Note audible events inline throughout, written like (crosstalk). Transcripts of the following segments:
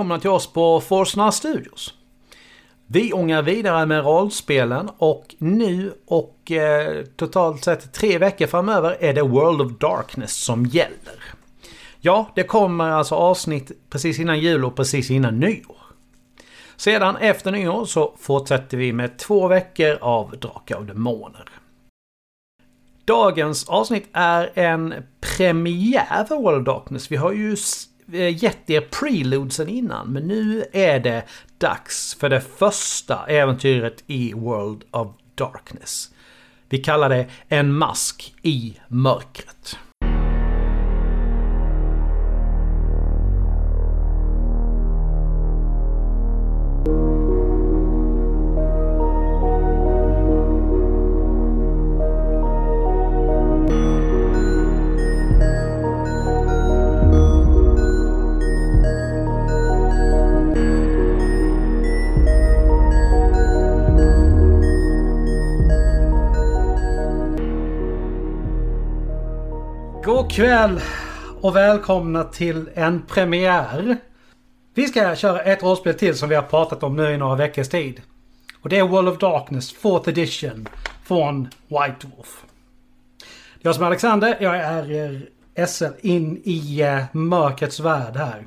Välkomna till oss på Forsnar Studios. Vi ångar vidare med rollspelen och nu och eh, totalt sett tre veckor framöver är det World of Darkness som gäller. Ja, det kommer alltså avsnitt precis innan jul och precis innan nyår. Sedan efter nyår så fortsätter vi med två veckor av Drakar och Demoner. Dagens avsnitt är en premiär för World of Darkness. Vi har ju Eh, gett er preludesen innan, men nu är det dags för det första äventyret i World of Darkness. Vi kallar det En mask i mörkret. Kväll och välkomna till en premiär. Vi ska köra ett rollspel till som vi har pratat om nu i några veckors tid. Och det är World of Darkness 4th edition från White Wolf. Jag som är Alexander, jag är er SL in i uh, mörkrets värld här.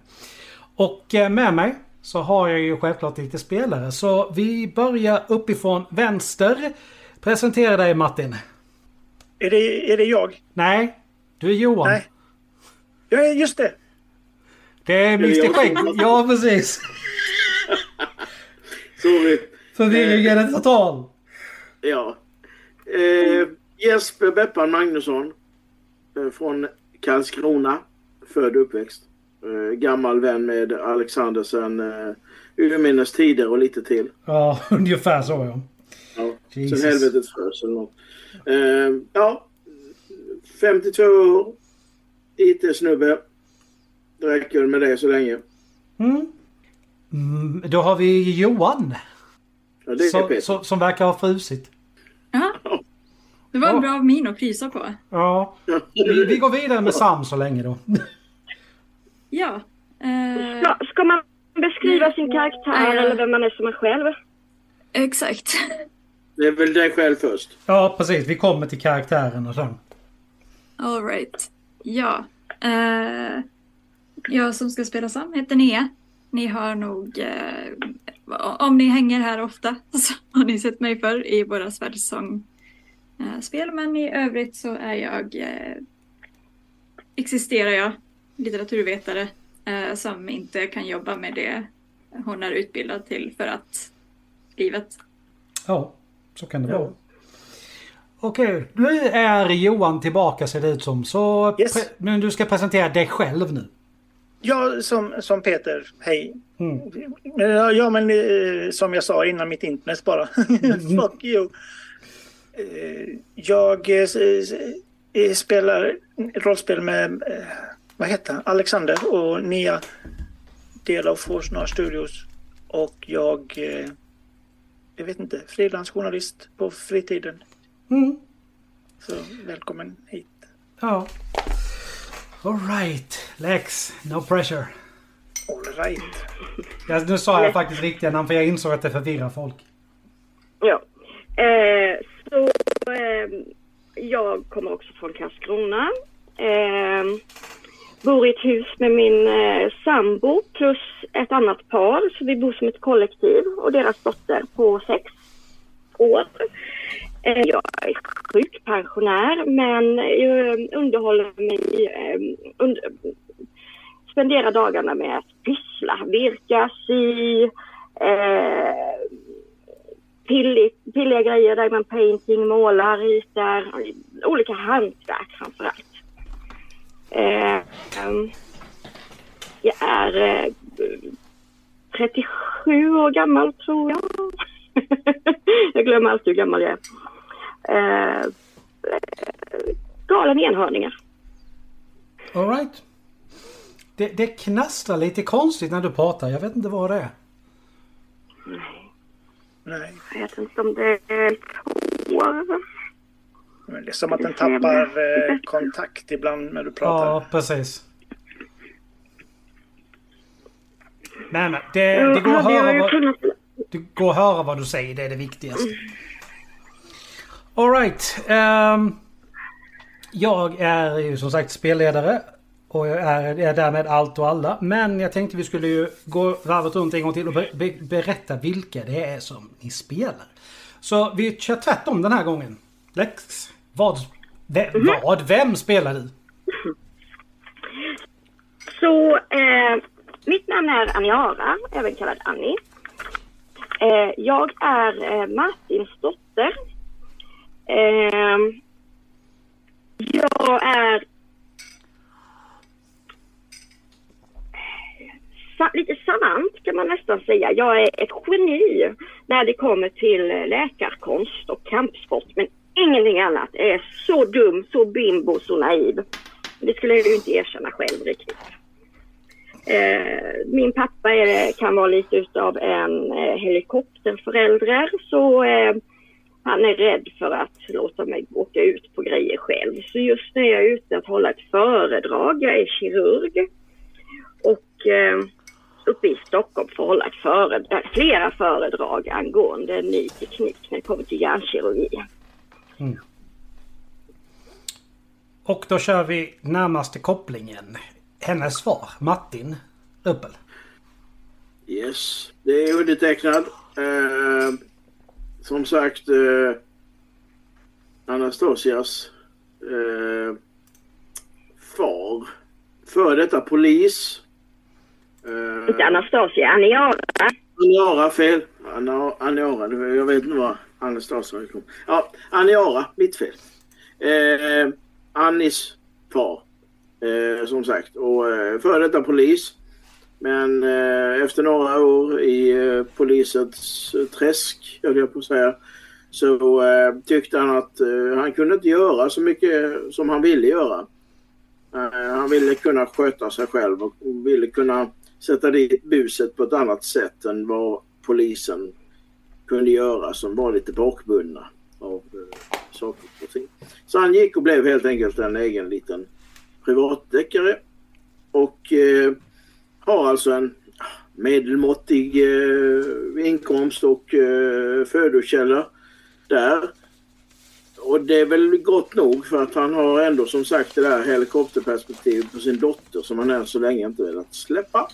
Och uh, med mig så har jag ju självklart lite spelare. Så vi börjar uppifrån vänster. Presentera dig Martin. Är det, är det jag? Nej, du är Johan. Nej. Ja, just det. Det är Mr Skägg. Ja, precis. Sorry. Förvirringen är total. Ja. Eh, Jesper Beppan Magnusson. Eh, från Karlskrona. Född och uppväxt. Eh, gammal vän med Alexander sen eh, urminnes tider och lite till. Ja, (laughs) ungefär så ja. Ja. Jesus. Sen helvetets föds eller något. Eh, ja. 52 år. IT-snubbe. Det räcker med det så länge. Mm. Mm, då har vi Johan. Ja, det är Som, som, som verkar ha frusit. Jaha. Det var Ja. en bra min att frysa på. Ja. Vi, vi går vidare med Sam så länge då. Ja. Eh, ska man beskriva sin karaktär Ja. eller vem man är som är själv? exakt. Det är väl dig själv först. Ja, precis. Vi kommer till karaktären och sen. All right. Ja. Uh, jag som ska spela Sam heter Nea. Ni har nog, uh, om ni hänger här ofta, (laughs) så har ni sett mig förr i våra svärdsång eh. Men i övrigt så är jag, uh, existerar jag, litteraturvetare, som inte kan jobba med det hon är utbildad till för att livet Ja, så kan det Ja. vara. Okej, nu är Johan tillbaka ser det ut som. Så Yes. men du ska presentera dig själv nu. Ja, som, som Peter. Hej. Mm. Ja, ja, men eh, som jag sa innan mitt internet bara. (laughs) Fuck you. Eh, jag eh, eh, spelar rollspel med, eh, vad heter han? Alexander och Nia. Del av Forsnar Studios. Och jag, eh, jag vet inte, frilansjournalist på fritiden. Mm. Så välkommen hit. Ja. Alright, Lex. No pressure. All right. Ja, nu sa jag faktiskt riktiga namn för jag insåg att det förvirrar folk. Ja. Eh, så eh, jag kommer också från Karlskrona. Eh, bor i ett hus med min eh, sambo plus ett annat par. Så vi bor som ett kollektiv och deras dotter på sex år. Eh, jag är sjukpensionär men jag eh, underhåller mig, eh, under, spenderar dagarna med att pyssla, virka, sy, eh, pillig, pilliga grejer, diamond painting, målar, ritar, olika hantverk framför allt. Eh, jag är eh, 37 år gammal tror jag. (laughs) jag glömmer alltid hur gammal jag är. Eh, eh, galen enhörningar. Alright. Det, det knastrar lite konstigt när du pratar. Jag vet inte vad det är. Nej, Nej. jag vet inte om det är år. Men det är som att den tappar eh, kontakt ibland när du pratar. Ja, precis. Men, men det, det, går att höra vad, det går att höra vad du säger. Det är det viktigaste. Alright. Um, jag är ju som sagt spelledare. Och jag är, är därmed allt och alla. Men jag tänkte vi skulle ju gå varvet runt en gång till och be, be, berätta vilka det är som ni spelar. Så vi kör tvärtom den här gången. Lex, vad, ve, vad, vem spelar du? Så eh, mitt namn är Aniara, även kallad Annie. Eh, jag är eh, Martins dotter. Eh, jag är sa- lite savant kan man nästan säga. Jag är ett geni när det kommer till eh, läkarkonst och kampsport. Men ingenting annat. Jag är så dum, så bimbo, så naiv. Det skulle jag ju inte erkänna själv riktigt. Eh, min pappa är, kan vara lite utav en eh, helikopterförälder så eh, han är rädd för att låta mig åka ut på grejer själv. Så just nu är jag ute att hålla ett föredrag. Jag är kirurg och eh, uppe i Stockholm för att hålla ett föred- äh, flera föredrag angående ny teknik när det kommer till hjärnkirurgi. Och då kör vi närmaste kopplingen. Hennes svar, Martin Ruppel. Yes, det är undertecknad. Eh, som sagt, eh, Anastasias eh, far. Före detta polis. Eh, Inte Anastasia, Aniara. Aniara, fel. Ana- Aniara, jag vet inte vad Anastasia kom. Ja, Aniara, mitt fel. Eh, Annis far. Eh, som sagt. Och eh, före detta polis. Men eh, efter några år i eh, polisens eh, träsk, höll jag på att säga, så eh, tyckte han att eh, han kunde inte göra så mycket som han ville göra. Eh, han ville kunna sköta sig själv och ville kunna sätta dit buset på ett annat sätt än vad polisen kunde göra som var lite bakbundna av eh, saker och ting. Så han gick och blev helt enkelt en egen liten privatdeckare och eh, har alltså en medelmåttig eh, inkomst och eh, födokälla där. Och det är väl gott nog för att han har ändå som sagt det där helikopterperspektivet på sin dotter som han än så länge inte velat släppa.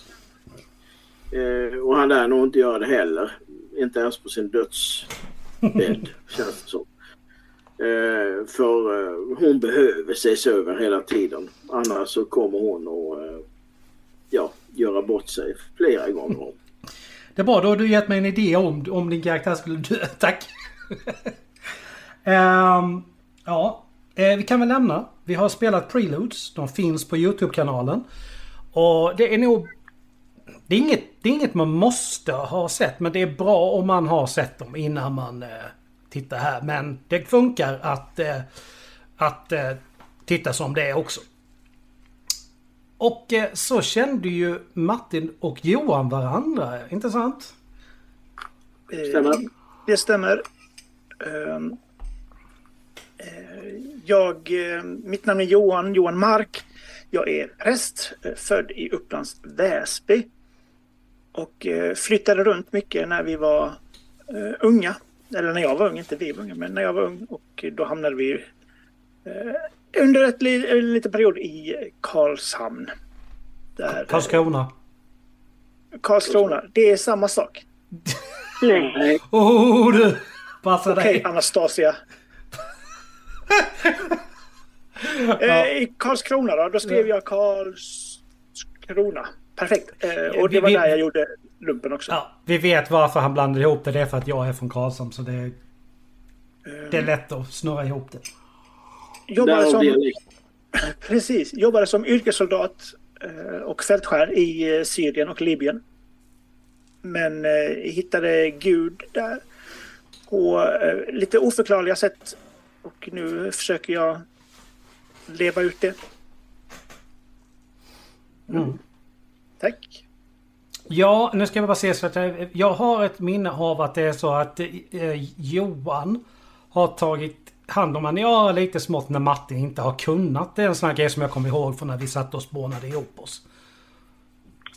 Eh, och han lär nog inte göra det heller. Inte ens på sin dödsbädd (laughs) känns det som. Eh, för eh, hon behöver ses över hela tiden. Annars så kommer hon att eh, ja, göra bort sig flera gånger om. Det är bra, då har du gett mig en idé om, om din karaktär skulle dö. (laughs) Tack! um, ja, eh, vi kan väl lämna. Vi har spelat Preludes. De finns på YouTube-kanalen. Och det är nog... Det är, inget, det är inget man måste ha sett, men det är bra om man har sett dem innan man eh, tittar här. Men det funkar att, eh, att eh, titta som det är också. Och eh, så kände ju Martin och Johan varandra, inte sant? Eh, Stämmer. Det stämmer. Ehm, eh, Jag, eh, mitt namn är Johan, Johan Mark. Jag är präst, eh, född i Upplands Väsby. Och eh, flyttade runt mycket när vi var eh, unga. Eller när jag var ung, inte vi var unga, men när jag var ung. Och då hamnade vi eh, under ett, li- en liten period i Karlshamn. Där, Karlskrona. Karlskrona, det är samma sak. Nej. (laughs) Oh du! Passa Okej, dig! Anastasia. (laughs) eh, I Karlskrona då, då skrev jag Karlskrona. Perfekt. Eh, och det var Vi- vi- där jag gjorde lumpen också. Ja, vi vet varför han blandade ihop det. Det är för att jag är från Karlshamn så det är, det är lätt att snurra ihop det. Jobbade som, precis, jobbade som yrkessoldat eh, och fältskär i eh, Syrien och Libyen. Men eh, hittade Gud där på lite oförklarliga sätt. Och nu försöker jag leva ut det. Mm. Tack. Ja, nu ska vi bara se så att jag, jag har ett minne av att det är så att eh, Johan har tagit hand om Aniara lite smått när Martin inte har kunnat. Det är en sån här grej som jag kommer ihåg från när vi satt och spånade ihop oss.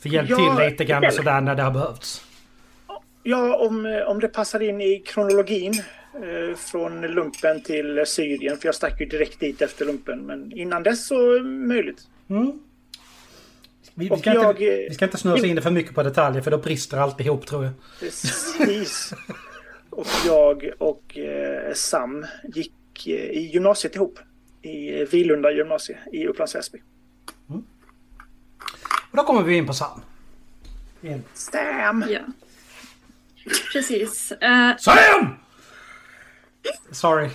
För hjälp Ja, till lite grann sådär när det har behövts. Ja, om, om det passar in i kronologin eh, från lumpen till Syrien. För jag stack ju direkt dit efter lumpen. Men innan dess så möjligt. Mm. Vi, vi, ska jag, inte, eh, vi ska inte snurra in det för mycket på detaljer för då brister alltihop tror jag. Precis. och jag och eh, Sam gick eh, i gymnasiet ihop. I Vilunda gymnasie i Upplands Väsby. Och då kommer vi in på Sam. Sam! Ja. Precis. Eh, Sam! (laughs) Sorry.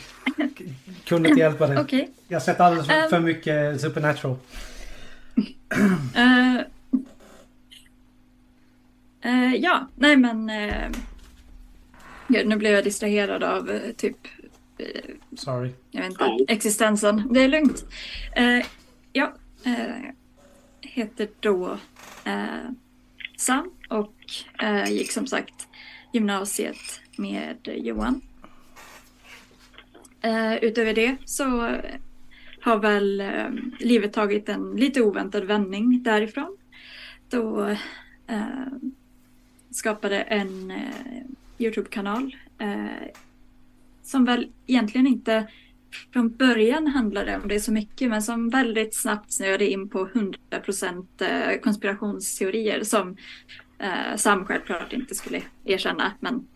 Kunde inte hjälpa dig. Okej. Jag har sett alldeles för, Ehm. för mycket Supernatural. (clears throat) Eh, ja, nej men... Uh, gud, nu blev jag distraherad av typ... Sorry. jag vet inte, existensen. Det är lugnt. Eh, ja, eh, heter då eh, Sam och eh, gick som sagt gymnasiet med Johan. Eh, utöver det så har väl eh, livet tagit en lite oväntad vändning därifrån. Då skapade en Youtube-kanal som väl egentligen inte från början handlade om det så mycket men som väldigt snabbt snöade in på 100% eh, konspirationsteorier som eh, Sam självklart inte skulle erkänna men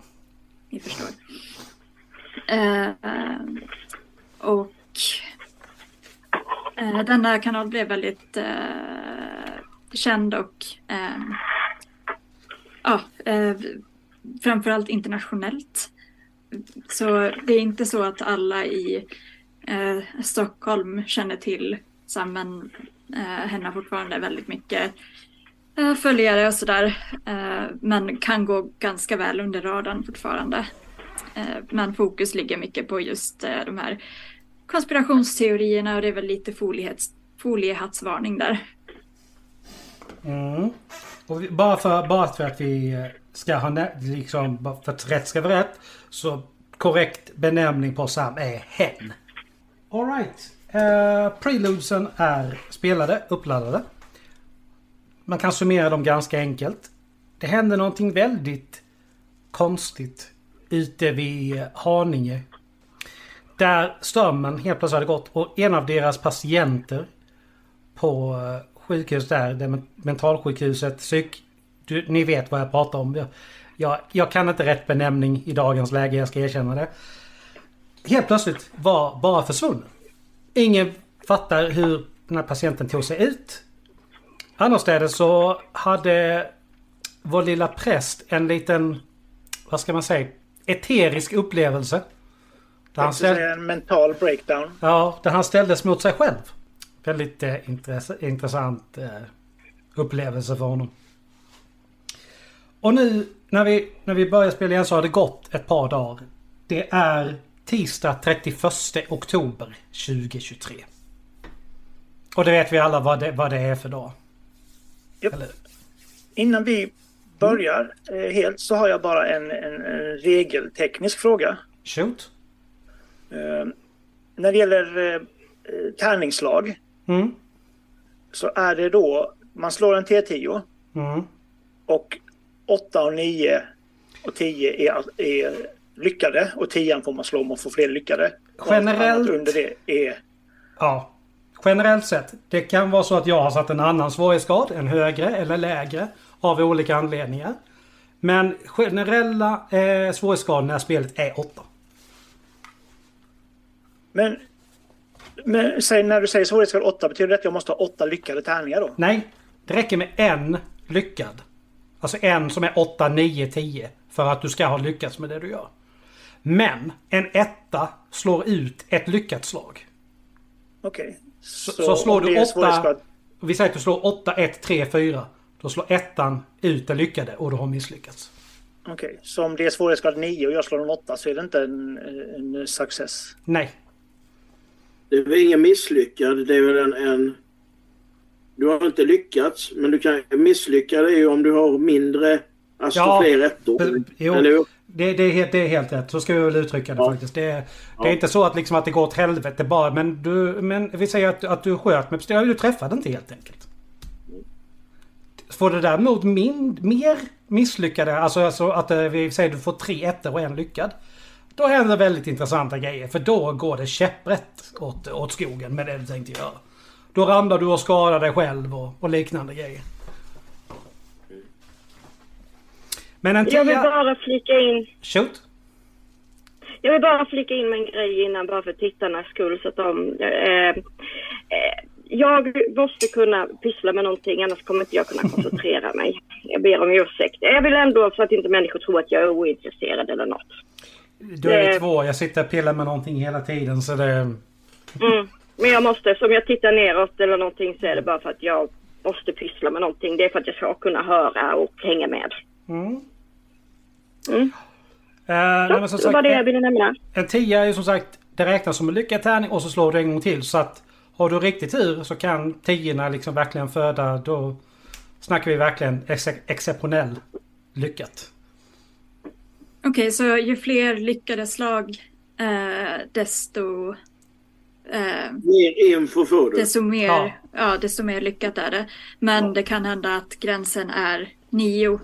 ni förstår. Eh, eh, och eh, denna kanal blev väldigt eh, känd och eh, ja, eh, framförallt internationellt. Så det är inte så att alla i eh, Stockholm känner till Sam, men eh, henne har fortfarande väldigt mycket eh, följare och sådär. Eh, men kan gå ganska väl under radarn fortfarande. Eh, men fokus ligger mycket på just eh, de här konspirationsteorierna och det är väl lite foliehattsvarning där. Mm. Och vi, bara, för, bara för att vi eh, ska ha liksom, för att rätt ska vara rätt. Så korrekt benämning på Sam är hen. Alright. Uh, eh, preludesen är spelade, uppladdade. Man kan summera dem ganska enkelt. Det hände någonting väldigt konstigt ute vid Haninge. Där strömmen helt plötsligt hade gått och en av deras patienter på eh, sjukhus där, det mentalsjukhuset, psyk... Du, ni vet vad jag pratar om. Jag, jag, jag kan inte rätt benämning i dagens läge, jag ska erkänna det. Helt plötsligt var bara försvunnen. Ingen fattar hur den här patienten tog sig ut. Annorstädes så hade vår lilla präst en liten, vad ska man säga, eterisk upplevelse. Där han, ställ, en mental breakdown. ja, där han ställdes mot sig själv. Väldigt eh, intress- intressant eh, upplevelse för honom. Och nu när vi, när vi börjar spela igen så har det gått ett par dagar. Det är tisdag 31 oktober 2023. Och det vet vi alla vad det, vad det är för dag. Eller? Innan vi börjar eh, helt så har jag bara en, en, en regelteknisk fråga. Shoot. Eh, när det gäller eh, eh, tärningslag Mm. så är det då man slår en T10 Mm. och 8 och 9 och 10 är, är lyckade och 10 får man slå om man får fler lyckade. Generellt- under det är Ja. Generellt sett. Det kan vara så att jag har satt en annan svårighetsgrad. En högre eller lägre. Av olika anledningar. Men generella eh, svårighetsgraden när spelet är 8. Men, men säg, när du säger svårighetsgrad 8 betyder det att jag måste ha 8 lyckade tärningar då? Nej. Det räcker med en lyckad. Alltså en som är 8, 9, 10. För att du ska ha lyckats med det du gör. Men en etta slår ut ett lyckat slag. Okej. Så, så, slår du är 8... svårighetsgrad- Vi säger att du slår 8, 1, 3, 4. Då slår ettan ut det lyckade och du har misslyckats. Okej, så om det är svårighetsgrad 9 och jag slår en 8 så är det inte en, en success? Nej. Det är väl ingen misslyckad. Det är väl en, en... Du har inte lyckats, men du kan misslycka dig om du har mindre, alltså Ja, fler ettor. Jo, Eller det, det, är helt, det är helt rätt. Så ska vi väl uttrycka det Ja. faktiskt. Det, det Ja. är inte så att, liksom att det går åt helvete bara. Men, du, men vi säger att, att du sköt med pistolen. Du träffade inte helt enkelt. Får du däremot min, mer misslyckade, alltså, alltså att eh, vi säger du får tre ettor och en lyckad. Då händer väldigt intressanta grejer för då går det käpprätt åt, åt skogen med det du tänkte göra. Då ramlar du och skadar dig själv och, och liknande grejer. Men en Jag vill bara flika in Shoot! Jag vill bara flika in med en grej innan bara för tittarnas skull så att de... Eh, eh, jag måste kunna pyssla med någonting annars kommer inte jag kunna koncentrera mig. Jag ber om ursäkt. Jag vill ändå så att inte människor tror att jag är ointresserad eller något. Du är Det- två. Jag sitter och pillar med någonting hela tiden så det... Mm. Men jag måste, som jag tittar neråt eller någonting så är det bara för att jag måste pyssla med någonting. Det är för att jag ska kunna höra och hänga med. Mm. Mm. Eh, nej, Så, men som det sagt, var det jag ville nämna. En 10 är ju som sagt, det räknas som en lyckad tärning och så slår du en gång till. Så att har du riktigt tur så kan 10 liksom verkligen föda. Då snackar vi verkligen ex exceptionell lyckat. Okej, så ju fler lyckade slag eh, desto, eh, Mer info får du. desto, mer, Ja. ja. desto mer lyckat är det. Men det kan hända att gränsen är nio.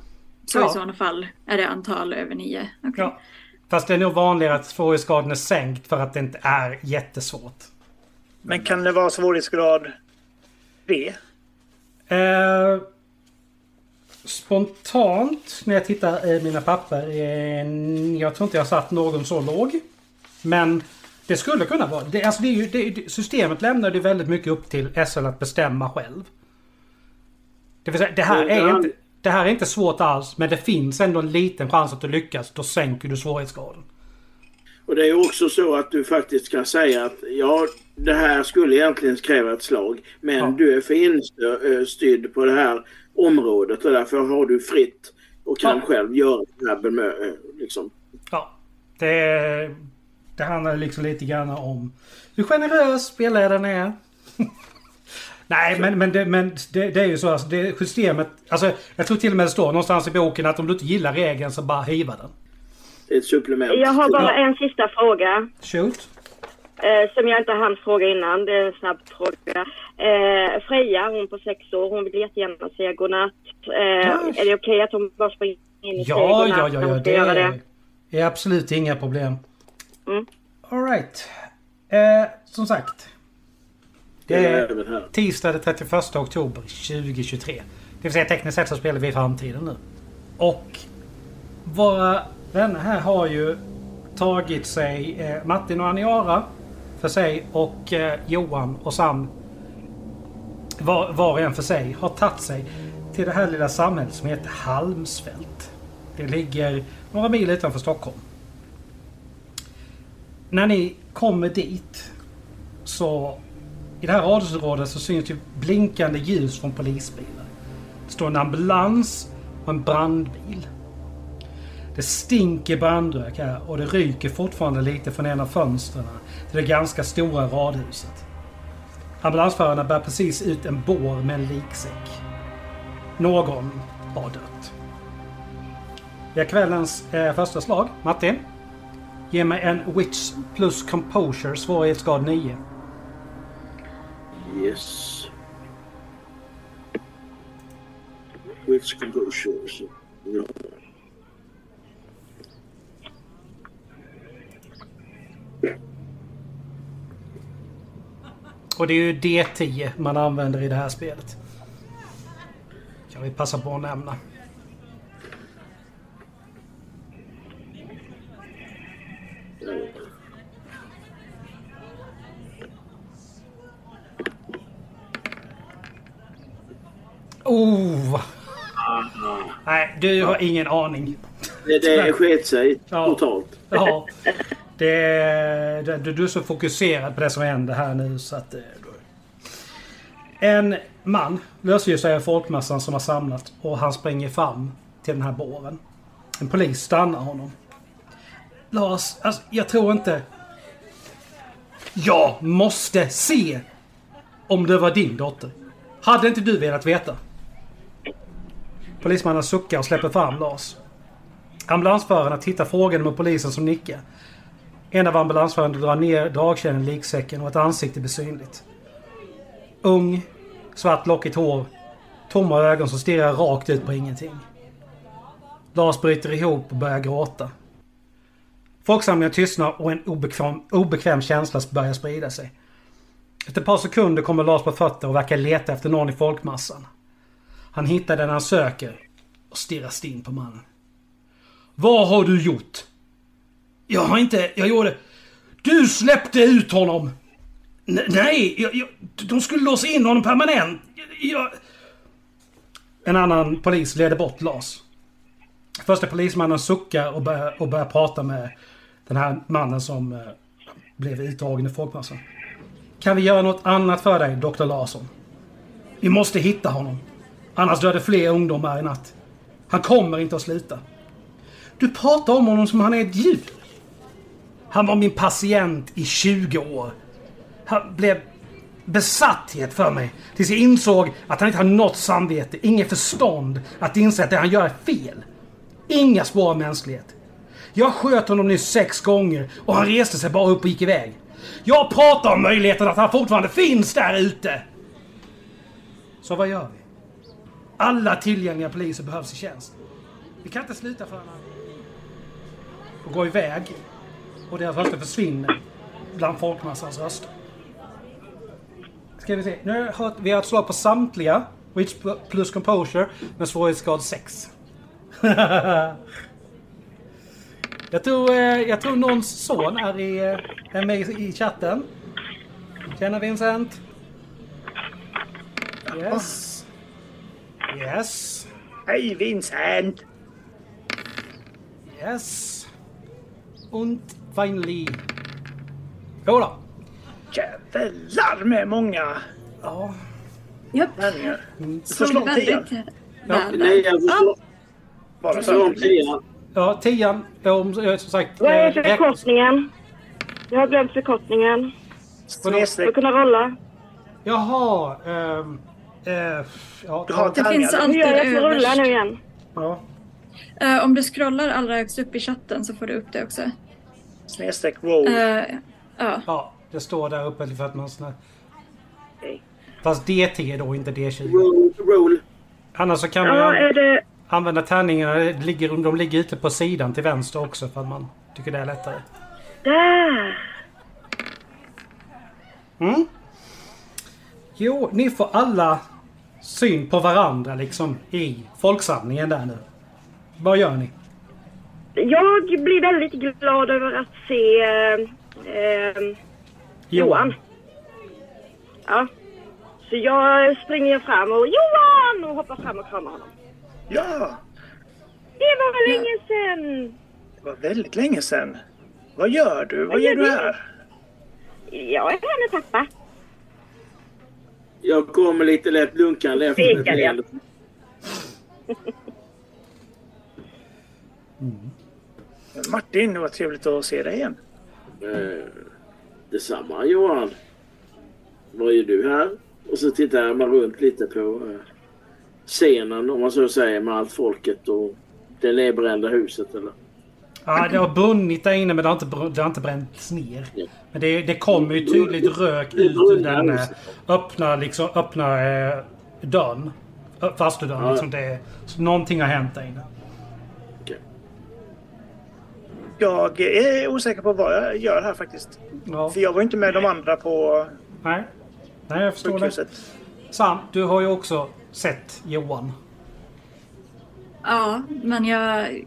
Så Ja. i sådana fall är det antal över nio. Okej. Ja. Fast det är nog vanligare att svårighetsgraden är sänkt för att det inte är jättesvårt. Men kan det vara svårighetsgrad 3? Eh, spontant när jag tittar i mina papper. Eh, jag tror inte jag satt någon så låg. Men det skulle kunna vara. Det, alltså det är ju, det, systemet lämnar det väldigt mycket upp till SL att bestämma själv. Det vill säga, det här, är inte, det här är inte svårt alls. Men det finns ändå en liten chans att du lyckas. Då sänker du svårighetsgraden. Och det är också så att du faktiskt kan säga att ja, det här skulle egentligen kräva ett slag. Men Ja. du är för instyrd på det här området och därför har du fritt och kan Ja. själv göra det här bemö- eh, liksom. Ja. Det, det handlar liksom lite grann om hur generös spelledaren är. (laughs) Nej, men, men, det, men det, det är ju så. Alltså, det systemet... Alltså, jag tror till och med det står någonstans i boken att om du inte gillar regeln så bara hiva den. Det är ett supplement. Jag har bara Ja. en sista fråga. Shoot. Eh, som jag inte hann fråga innan. Det är en snabb fråga. Eh, Freja, hon på sex år, hon vill jättegärna säga godnatt. Eh, är det okej att hon bara springer in och säger Ja, godnatt ja, ja, när hon ja. ska Det göra det? är absolut inga problem. Mm. Alright. Eh, som sagt. Det är tisdag den 31 oktober 2023. Det vill säga tekniskt sett så spelar vi i framtiden nu. Och våra vänner här har ju tagit sig eh, Martin och Aniara för sig och eh, Johan och Sam var, var och en för sig har tagit sig till det här lilla samhället som heter Halmsfält. Det ligger några mil utanför Stockholm. När ni kommer dit så i det här radhusområdet så syns ju blinkande ljus från polisbilar. Det står en ambulans och en brandbil. Det stinker brandrök här och det ryker fortfarande lite från en av fönstren till det ganska stora radhuset. Ambulansförarna bär precis ut en bår med en liksäck. Någon har dött. Det är kvällens eh, första slag. Martin? Ge mig en Wits plus Composure svårighetsgrad 9. Yes. Which composure. Ja. Och det är ju D10 man använder i det här spelet. Kan vi passa på att nämna. Oh! Nej, du har ingen aning. Det, det sket sig Ja. totalt. Ja. Det, det, du, är så fokuserad på det som händer här nu så att... eh, En man lösgör sig av folkmassan som har samlat och han springer fram till den här båren. En polis stannar honom. Lars, alltså, jag tror inte... Jag måste se om det var din dotter. Hade inte du velat veta? Polismannen suckar och släpper fram Lars. Ambulansförarna tittar frågande mot polisen som nickar. En av ambulansförarna drar ner dragkedjan i liksäcken och ett ansikte blir synligt. Ung, svart lockigt hår, tomma ögon som stirrar rakt ut på ingenting. Lars bryter ihop och börjar gråta. Folksamlingen tystnar och en obekväm, obekväm känsla börjar sprida sig. Efter ett par sekunder kommer Lars på fötter och verkar leta efter någon i folkmassan. Han hittar den han söker och stirrar stint på mannen. Vad har du gjort? Jag har inte... Jag gjorde... Du släppte ut honom! N nej, jag, jag, de skulle låsa in honom permanent. Jag... En annan polis leder bort Lars. Första polismannen suckar och börjar, och börjar prata med den här mannen som eh, blev uttagen i folkmassan. Alltså. Kan vi göra något annat för dig, Dr. Larsson? Vi måste hitta honom. Annars dör det fler ungdomar i natt. Han kommer inte att sluta. Du pratar om honom som han är ett djur. Han var min patient i 20 år. Han blev besatthet för mig. Tills jag insåg att han inte har något samvete, inget förstånd att inse att det han gör är fel. Inga spår av mänsklighet. Jag sköt honom nyss sex gånger och han reste sig bara upp och gick iväg. Jag pratar om möjligheten att han fortfarande finns där ute! Så vad gör vi? Alla tillgängliga poliser behövs i tjänst. Vi kan inte sluta förrän han... Och gå iväg. Och deras röster försvinner bland folkmassans röster. Ska vi se. Nu har vi har ett slag på samtliga. Witch plus composure med svårighetsgrad 6. (laughs) jag, tror, eh, jag tror någons son är, i, eh, är med i chatten. Tjena Vincent. Yes. Yes. Hej Vincent! Yes. Und finally. Jodå. Jävlar med många Ja. Japp. får slå tian. väl. Nej, jag får slå- Bara slå om så. Tian. Ja, tian. Om, eh, som sagt... Vad är eh, förkortningen? Jag har glömt förkortningen. För Snedstreck. att kunna rolla. Jaha. ehm, eh, ja, Du har Det finns gör jag för att rulla överst. nu igen? ja. Eh, om du scrollar allra högst upp i chatten så får du upp det också. Snedstreck roll. Eh, ja. ja, det står där uppe för att man... Såna... Okej. Fast DT är då inte D20. Roll, roll. Annars så kan man Ja, är det... använda tärningarna. Det Ligger, de ligger ute på sidan till vänster också för att man tycker det är lättare. Där! Mm. Jo, ni får alla syn på varandra liksom i folksamlingen där nu. Vad gör ni? Jag blir väldigt glad över att se eh, eh, Johan. Ja. Så jag springer fram och Johan! Och hoppar fram och kramar honom. Ja, Det var länge sedan! det var väldigt länge sedan. Vad gör du? Vad Vad gör gör du här? Jag är hennes pappa. Jag kommer lite lätt lunkande efter med ett leende. Martin, det var trevligt att se dig igen. Eh, detsamma Johan. Vad gör du här? Och så tittar man runt lite på eh, scenen om man så säger med allt folket och det nedbrända huset eller? Ja, det har brunnit där inne men det har inte, det har inte bränts ner. Men det, det kommer ju tydligt rök ut ur den eh, öppna, liksom, öppna eh, dörren. Fastudörren. Ja. Liksom det, så någonting har hänt där inne. Jag är osäker på vad jag gör här faktiskt. Ja. För jag var inte med de andra på Nej. Nej, jag förstår det. Sam, du har ju också sett Johan. ja, men jag...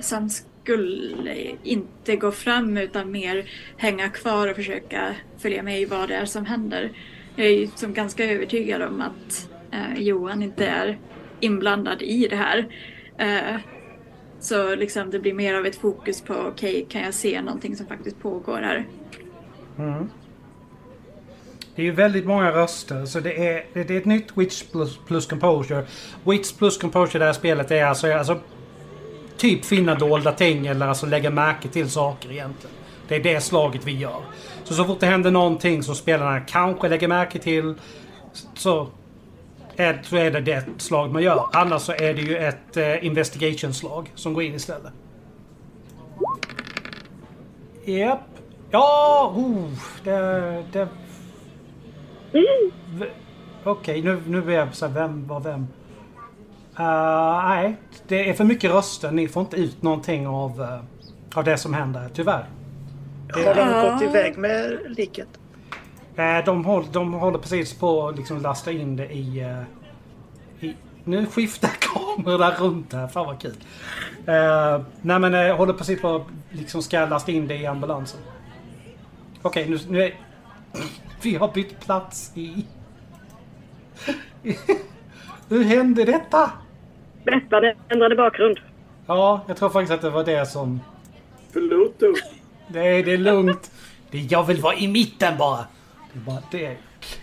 Sam skulle inte gå fram utan mer hänga kvar och försöka följa med i vad det är som händer. Jag är ju som ganska övertygad om att eh, Johan inte är inblandad i det här. Eh, så liksom det blir mer av ett fokus på okej, kan jag se någonting som faktiskt pågår här? Det är ju väldigt många röster så det är, det är ett nytt Witch plus, plus Composure. Witch plus Composure i det här spelet är alltså, alltså typ finna dolda ting eller alltså lägga märke till saker egentligen. Det är det slaget vi gör. Så så fort det händer någonting som spelarna kanske lägger märke till så är, så är det det slag man gör. Annars så är det ju ett eh, investigation-slag som går in istället. Japp. Ja, oh, det, det Okej, nu, nu är jag så här, vem var vem? Uh, nej, det är för mycket röster. Ni får inte ut någonting av, uh, av det som händer, tyvärr. Har de gått iväg med liket? Eh, de, håller, de håller precis på att liksom lasta in det i, i... Nu skiftar (laughs) kamerorna runt här. Fan vad kul. Eh, nej men eh, håller precis på att liksom ska lasta in det i ambulansen. Okej, nu, nu är... Vi har bytt plats i... Hur hände detta? Berätta, ändrade bakgrund. Ja, jag tror faktiskt att det var det som... Förlåt då. Det är, det är lugnt. Det, jag vill vara i mitten bara. Det är bara det. är-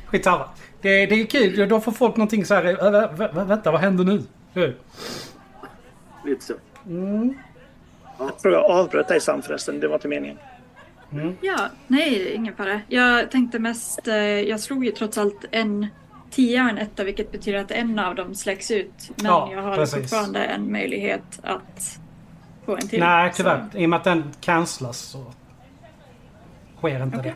Skitsamma. Det, det är kul. Då får folk någonting så här. "Äh, vä- vä- vä- vänta, vad händer nu? Hur? Lite så. Jag tror jag avbröt dig Sam förresten. Det var inte meningen. Ja, nej, ingen fara. Jag tänkte mest, eh, jag slog ju trots allt en tia och en etta vilket betyder att en av dem släcks ut. Men Ja, jag har precis. fortfarande en möjlighet att få en till. Nej, Så- tyvärr. I och med att den cancelas så sker inte Okej.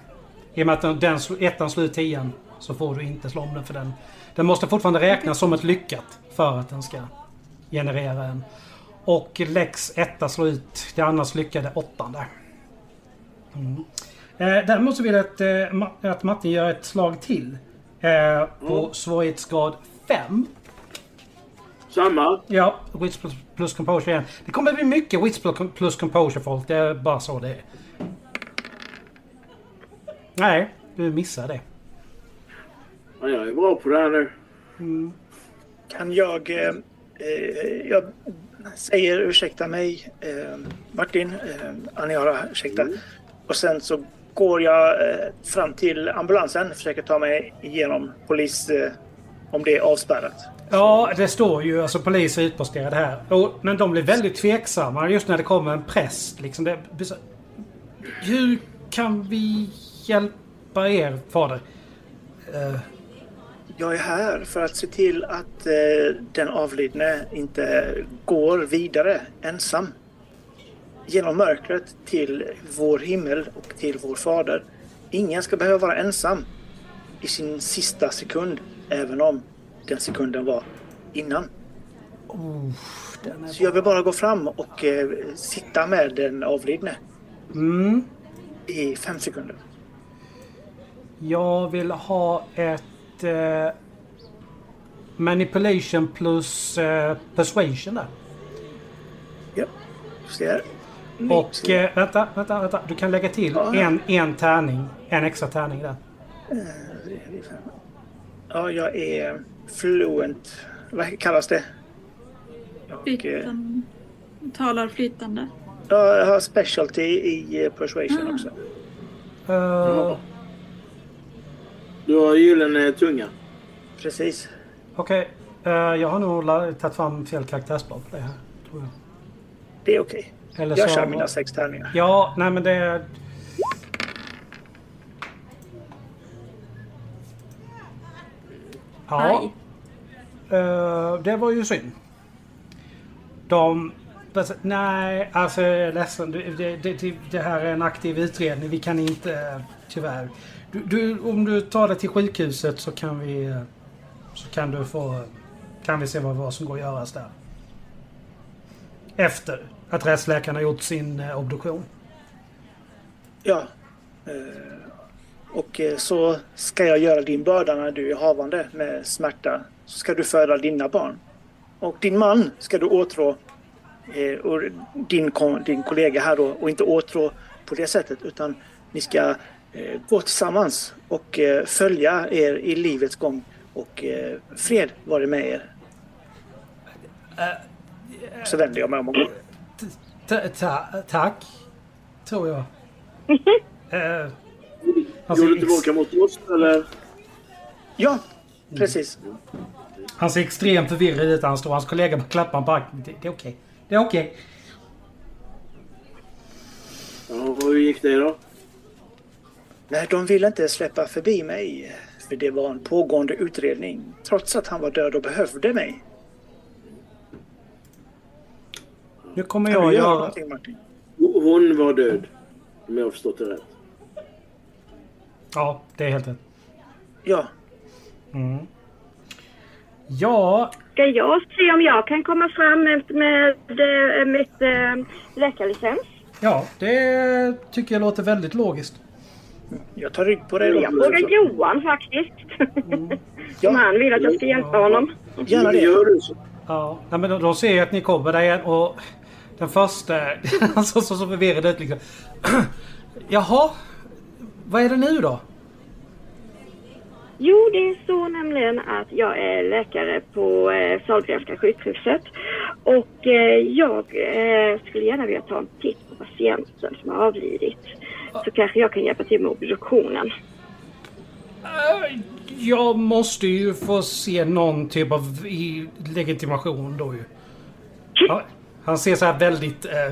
det. I och med att den, ettan slår ut tian så får du inte slå om den för den. Den måste fortfarande räknas som ett lyckat för att den ska generera en. Och Lex etta slår ut det annars lyckade åttan där. Mm. Eh, däremot så vill jag att, eh, Ma- att Martin gör ett slag till. Eh, på svårighetsgrad 5. Samma. Ja, Wits plus, plus Composure igen. Det kommer bli mycket Wits plus, plus Composure folk. Det är bara så det är. Nej, du missar det. Ja, jag är bra på det här nu. Kan jag... Eh, eh, jag säger ursäkta mig, eh, Martin, eh, Aniara, ursäkta. Och sen så går jag eh, fram till ambulansen, försöker ta mig igenom polis... Eh, om det är avspärrat. Ja, det står ju alltså poliser utposterade här. Och, men de blir väldigt tveksamma just när det kommer en präst. Liksom det, hur kan vi hjälpa er, fader? Eh, Jag är här för att se till att eh, den avlidne inte går vidare ensam genom mörkret till vår himmel och till vår fader. Ingen ska behöva vara ensam i sin sista sekund, även om den sekunden var innan. är Så jag vill bara gå fram och eh, sitta med den avlidne mm. i fem sekunder. Jag vill ha ett eh, Manipulation plus eh, Persuasion där. Ja, ser. Och eh, vänta, vänta, vänta. Du kan lägga till Ja. en, en tärning. En extra tärning där. Ja, jag är fluent. Vad kallas det? Och, eh, Flytande, talar flytande. Ja, jag har specialty i eh, persuasion också. Uh, Du har gyllene tunga. Precis. Okej. eh, jag har nog tagit fram fel karaktärsblad på det här. Tror jag. Det är okej. Eller Jag så- kör mina sex tärningar. Ja, nej men det... Ja. Aj. eh, det var ju synd. De... alltså, Nej, alltså jag är ledsen. Det, det, det, det här är en aktiv utredning. Vi kan inte... Tyvärr. Du, du, om du tar det till sjukhuset så kan vi... Så kan du få... Kan vi se vad, vad som går att göras där. Efter att rättsläkaren har gjort sin eh, obduktion. Ja. Eh, Och eh, så ska jag göra din börda när du är havande med smärta. Så ska du föda dina barn. Och din man ska du åtrå. Och din, din kollega här då. Och inte åtrå på det sättet. Utan ni ska gå tillsammans och följa er i livets gång. Och fred vare med er. Så vänder jag mig om och går. Ta, ta, tack. Tror jag. (laughs) Eh, han, Går du tillbaka mot oss eller? Ja, precis. han ser extremt förvirrad ut. Han står hans kollega på klappan på axeln. Det, det är okej. Det är okej. Ja, och hur gick det då? Nej, de ville inte släppa förbi mig. För det var en pågående utredning. Trots att han var död och behövde mig. Nu kommer Kan jag du göra någonting Martin? Hon var död. Om jag har förstått det rätt. Ja, det är helt rätt. Ja, Mm. Ja, Ska jag se om jag kan komma fram med, med, eh, mitt äh, läkarlicens? ja, det tycker jag låter väldigt logiskt. Jag tar rygg på dig Jag frågar Johan faktiskt. (laughs) Om han vill att jag ska hjälpa honom. Gärna det. Gör du så? Ja, men de, de ser att ni kommer där igen och den första, han (laughs) såg så, så förvirrad ut liksom. (clears throat) Jaha, vad är det nu då? Jo, det är så nämligen att jag är läkare på eh, Sahlgrenska sjukhuset. Och eh, jag eh, skulle gärna vilja ta en titt på patienten som har avlidit. Så kanske jag kan hjälpa till med obduktionen. Äh, Jag måste ju få se någon typ av legitimation då ju. (laughs) Ja, han ser så här väldigt... Eh,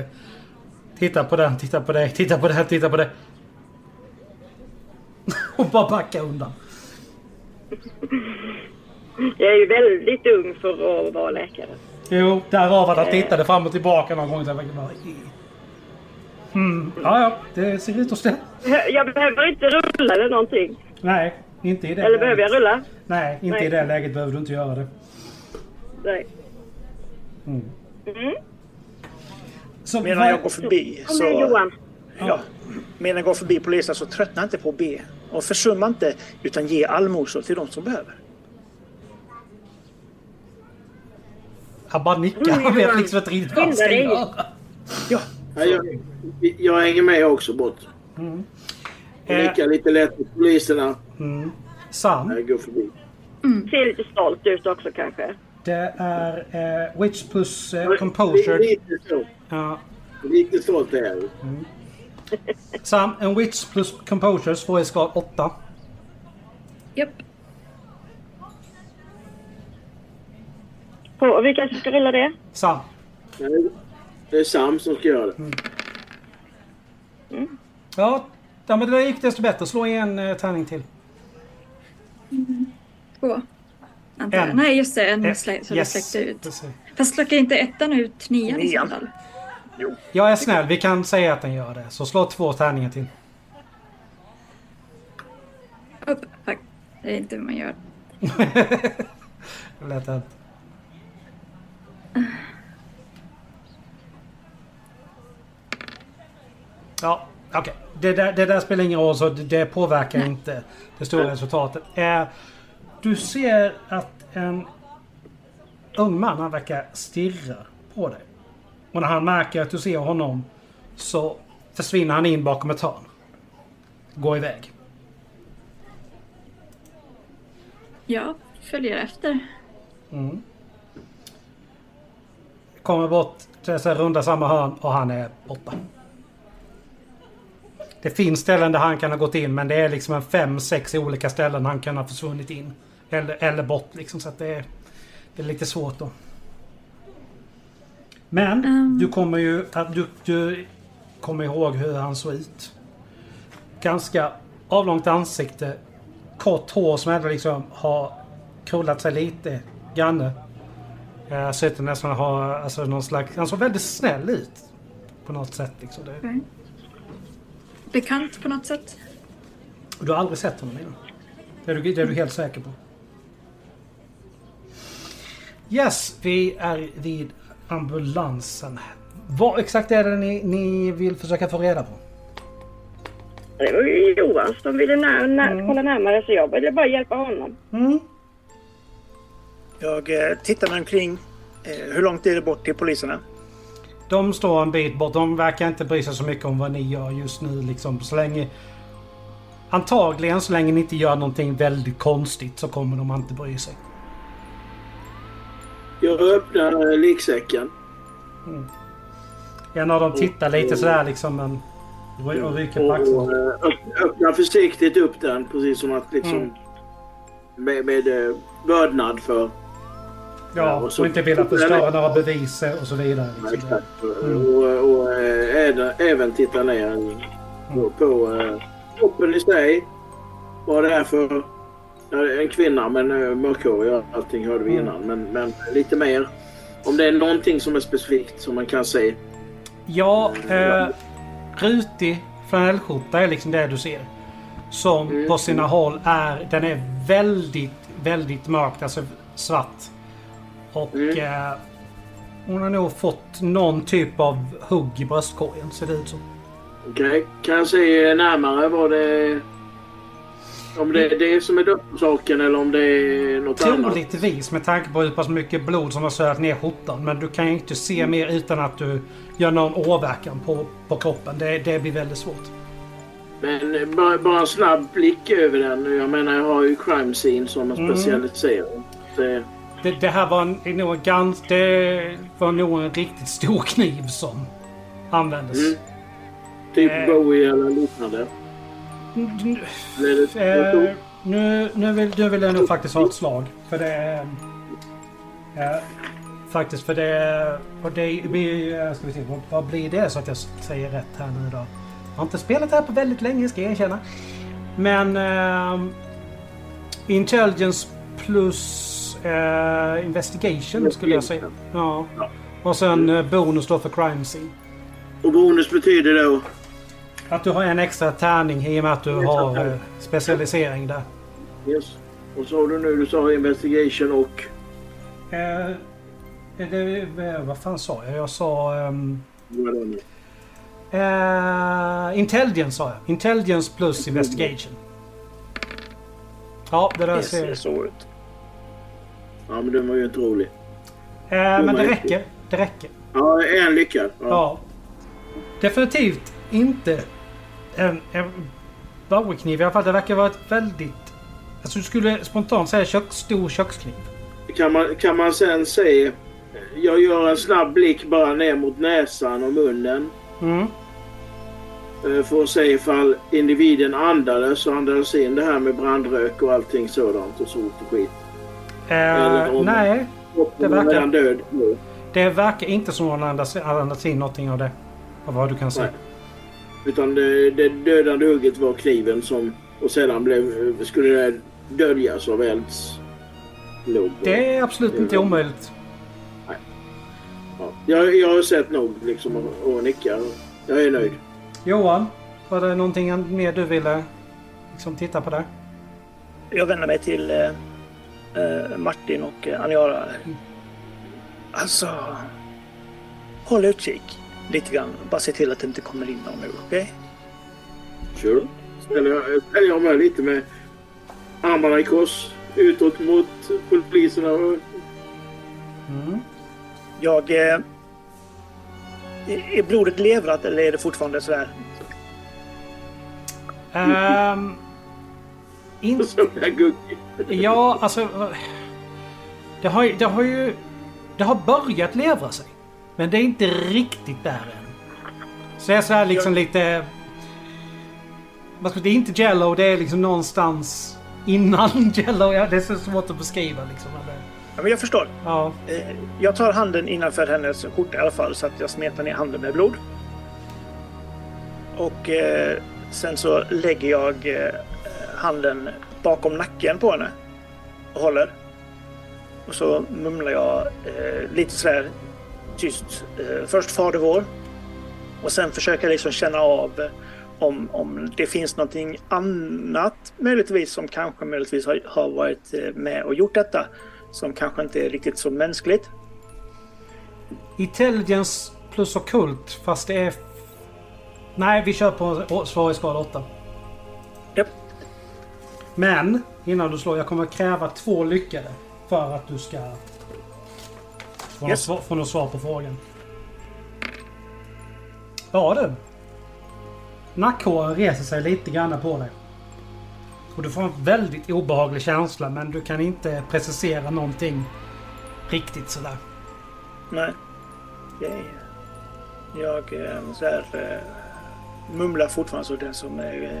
titta på den, titta på det, titta på det, titta på det. (laughs) Och bara backa undan. Jag är ju väldigt ung för att vara läkare. Jo, därav att han tittade fram och tillbaka någon gång. Så jag bara, mm, ja, ja, det ser ut att stämma. Jag behöver inte rulla eller någonting. Nej, inte i det Eller behöver jag rulla? Nej, inte Nej. i det läget behöver du inte göra det. Nej. Mm. Mm. Så, Medan vad- jag går förbi så... Johan. Ja, medan jag går förbi polisen så tröttna inte på att be. Och försumma inte, utan ge allmosor till de som behöver. Han bara nickar. Han vet liksom inte riktigt vad han ska göra. Ja, Ja, jag, jag hänger med också bort. Eh, nickar lite lätt på poliserna mm. Sam, när jag går förbi. Ser lite stolt ut också kanske. Det är eh, Witch plus eh, Composure. Lite så. Ja. Lite stolt är jag. Sam, en Witch plus Composure svårighetsgrad 8. Japp. På, vilka ska rulla det? Sam. Det är Sam som ska göra det. Ja, ja men det där gick desto bättre. Slå en eh, tärning till. Två. Jag. En. Nej, just det. En Eh, slä, så yes, det släckte ut. precis. Fast släcker inte ettan ut nian i så Nian. fall? Jag är snäll, vi kan säga att den gör det. Så slå två tärningar till. Upp. Tack. Det är inte hur man gör. Det lät inte. Ja, okej. Det, där, det där spelar ingen roll, så det, det påverkar inte det stora resultatet. Eh, du ser att en ung man, han verkar stirra på dig. Och när han märker att du ser honom så försvinner han in bakom ett hörn. Går iväg. Jag följer efter. Mm. Kommer bort till dessa runda samma hörn och han är borta. Det finns ställen där han kan ha gått in men det är liksom en fem, sex olika ställen han kan ha försvunnit in. Eller, eller bort liksom så att det är, det är lite svårt då. Men Mm. du kommer ju att du, du kommer ihåg hur han såg ut. Ganska avlångt ansikte. Kort hår som ändå liksom har krullat sig lite grann. Jag ser ut nästan ha alltså någon slags... Han såg väldigt snäll ut. På något sätt liksom. Det, Okej. Bekant på något sätt? du har aldrig sett honom innan. Det är, du, det är du helt säker på. Yes, vi är vid ambulansen. Vad exakt är det ni, ni vill försöka få reda på? Det var ju Johan som ville när, när, kolla närmare så jag ville bara hjälpa honom. Mm. jag eh, tittar mig omkring. Eh, hur långt är det bort till poliserna? De står en bit bort. De verkar inte bry sig så mycket om vad ni gör just nu. Liksom. Så länge... Antagligen så länge ni inte gör någonting väldigt konstigt så kommer de inte bry sig. Jag öppnar eh, liksäcken. En av dem tittar lite sådär liksom men... Och rycker på Och, och, eh, öpp- öppnar försiktigt upp den precis som att liksom Mm. med, med eh, vördnad för Ja, och och, så- inte vilja förstöra några bevis och så vidare. Liksom. exakt. Och, och eh, även, även titta ner på, på eh, kroppen i sig. Vad det är för en kvinna men uh, mörkhårig och allting hörde vi Mm. innan. Men, men lite mer. Om det är någonting som är specifikt som man kan se. Ja, eh, rutig flanellskjorta är liksom det du ser. Som Mm. på sina håll är... Den är väldigt, väldigt mörk. Alltså svart. Och Mm. eh, hon har nog fått någon typ av hugg i bröstkorgen ser det ut som. Okej. Kan jag se närmare vad det... Om det är det som är dödsorsaken eller om det är något annat? Troligtvis med tanke på hur pass mycket blod som har sölat ner skjortan. Men du kan ju inte se mer utan att du gör någon åverkan på, på kroppen. Det, det blir väldigt svårt. Men bara, bara en snabb blick över den. Jag menar, jag har ju crime scene som en Mm. specialisering. Det, Det, det här var en, nog en gans, det var nog en riktigt stor (laughs) kniv som användes. Mm. typ Eh. Bowie eller liknande. Eh, nu, nu, vill, nu vill jag nog faktiskt ha ett slag. För det är... Eh, faktiskt för det. Och det blir... eh, Ska vi se, vad, vad blir det så att jag säger rätt här nu då? Jag har inte spelat det här på väldigt länge ska jag erkänna. Men... ehm, intelligence plus eh, investigation skulle jag säga. Ja. Ja. Och sen eh, bonus då för crime scene. Och bonus betyder då? Att du har en extra tärning i och med att du har eh, specialisering där. Yes. Och så har du nu, du sa investigation och... Eh, det, eh, vad fan sa jag? Jag sa... vad är det nu? eh, intelligence sa jag. Intelligence plus investigation. Ja, det där ser... ser så ut. Ja, men den var ju inte rolig. Eh, men det räcker. Det räcker. Ja, en lyckad. Ja. Ja. Definitivt inte en, en Bowie-kniv. I alla fall, det verkar vara ett väldigt... Alltså du skulle spontant säga kök, stor kökskniv. Kan, man, kan man sen se... Jag gör en snabb blick bara ner mot näsan och munnen. Mm. eh, För att se ifall individen andades och andades in det här med brandrök och allting sådant och sot och skit. Eller om- nej, Det verkar- död det verkar inte som hon andas, andas in någonting av det. Av vad du kan se. Nej. Utan det, det dödande hugget var kniven som... Och sedan blev, skulle det döljas av eldslugg. Det är absolut inte omöjligt. Ja. Jag, jag har sett nog liksom och, och nickar. Jag är nöjd. Johan, var det någonting mer du ville liksom titta på där? Jag vänder mig till eh, eh, Martin och eh, Aniara. Alltså, håll utkik lite grann. Bara se till att det inte kommer in någon nu, okej? Sure. Ställer jag, ställer jag mig lite med armarna i kors utåt mot poliserna. Mm. Jag... Eh, är blodet levrat eller är det fortfarande sådär? In, (laughs) så är jag guggig. ja, alltså... Det har, ju- det har ju... Det har börjat levra sig. Men det är inte riktigt där än. Så det är så här liksom lite... Vad ska, det är inte Jello, det är liksom någonstans innan (laughs) Jello. Ja, det är så svårt att beskriva liksom. eller- Ja, men jag förstår. Ja. Eh, Jag tar handen innanför hennes skjorta i alla fall så att jag smetar ner handen med blod. Och eh, sen så lägger jag eh, handen bakom nacken på henne och håller. Och så mumlar jag eh, lite sådär tyst. Eh, först Fader vår. Och sen försöker jag liksom känna av eh, om, om det finns någonting annat möjligtvis som kanske möjligtvis har, har varit eh, med och gjort detta. Som kanske inte är riktigt så mänskligt. Intelligence plus okult fast det är... Nej, vi kör på svårighetsgrad 8. Japp. Men innan du slår, jag kommer kräva två lyckade för att du ska få, Yes. något, svar, få något svar på frågan. Ja du. Nackhåren reser sig lite grann på dig. Och du får en väldigt obehaglig känsla men du kan inte precisera någonting riktigt sådär. Nej. Okej. Jag eh, så här, eh, mumlar fortfarande så den som eh,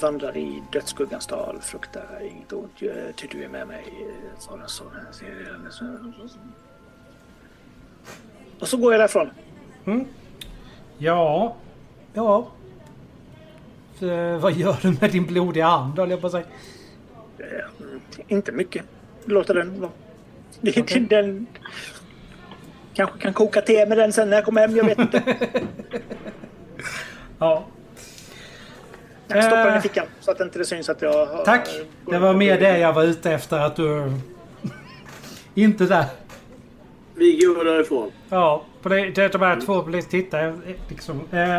vandrar i dödsskuggans dal fruktar inget ont, ty du är med mig. eh, Sådana, sådana, sådana, sådana. Och så går jag därifrån. Ja. Ja. Eh, vad gör du med din blodiga hand höll jag på att säga. Mm, inte mycket. Låter den vara. Det- Okej. Den kanske kan koka te med den sen när jag kommer hem. Jag vet inte. (laughs) Ja. Jag stoppar den i Eh. fickan så att inte det syns att jag har... Tack. Det var mer det jag var ute efter att du... (laughs) Inte där. Vi går därifrån. Ja, på det, det de här två blir tittar liksom. Eh,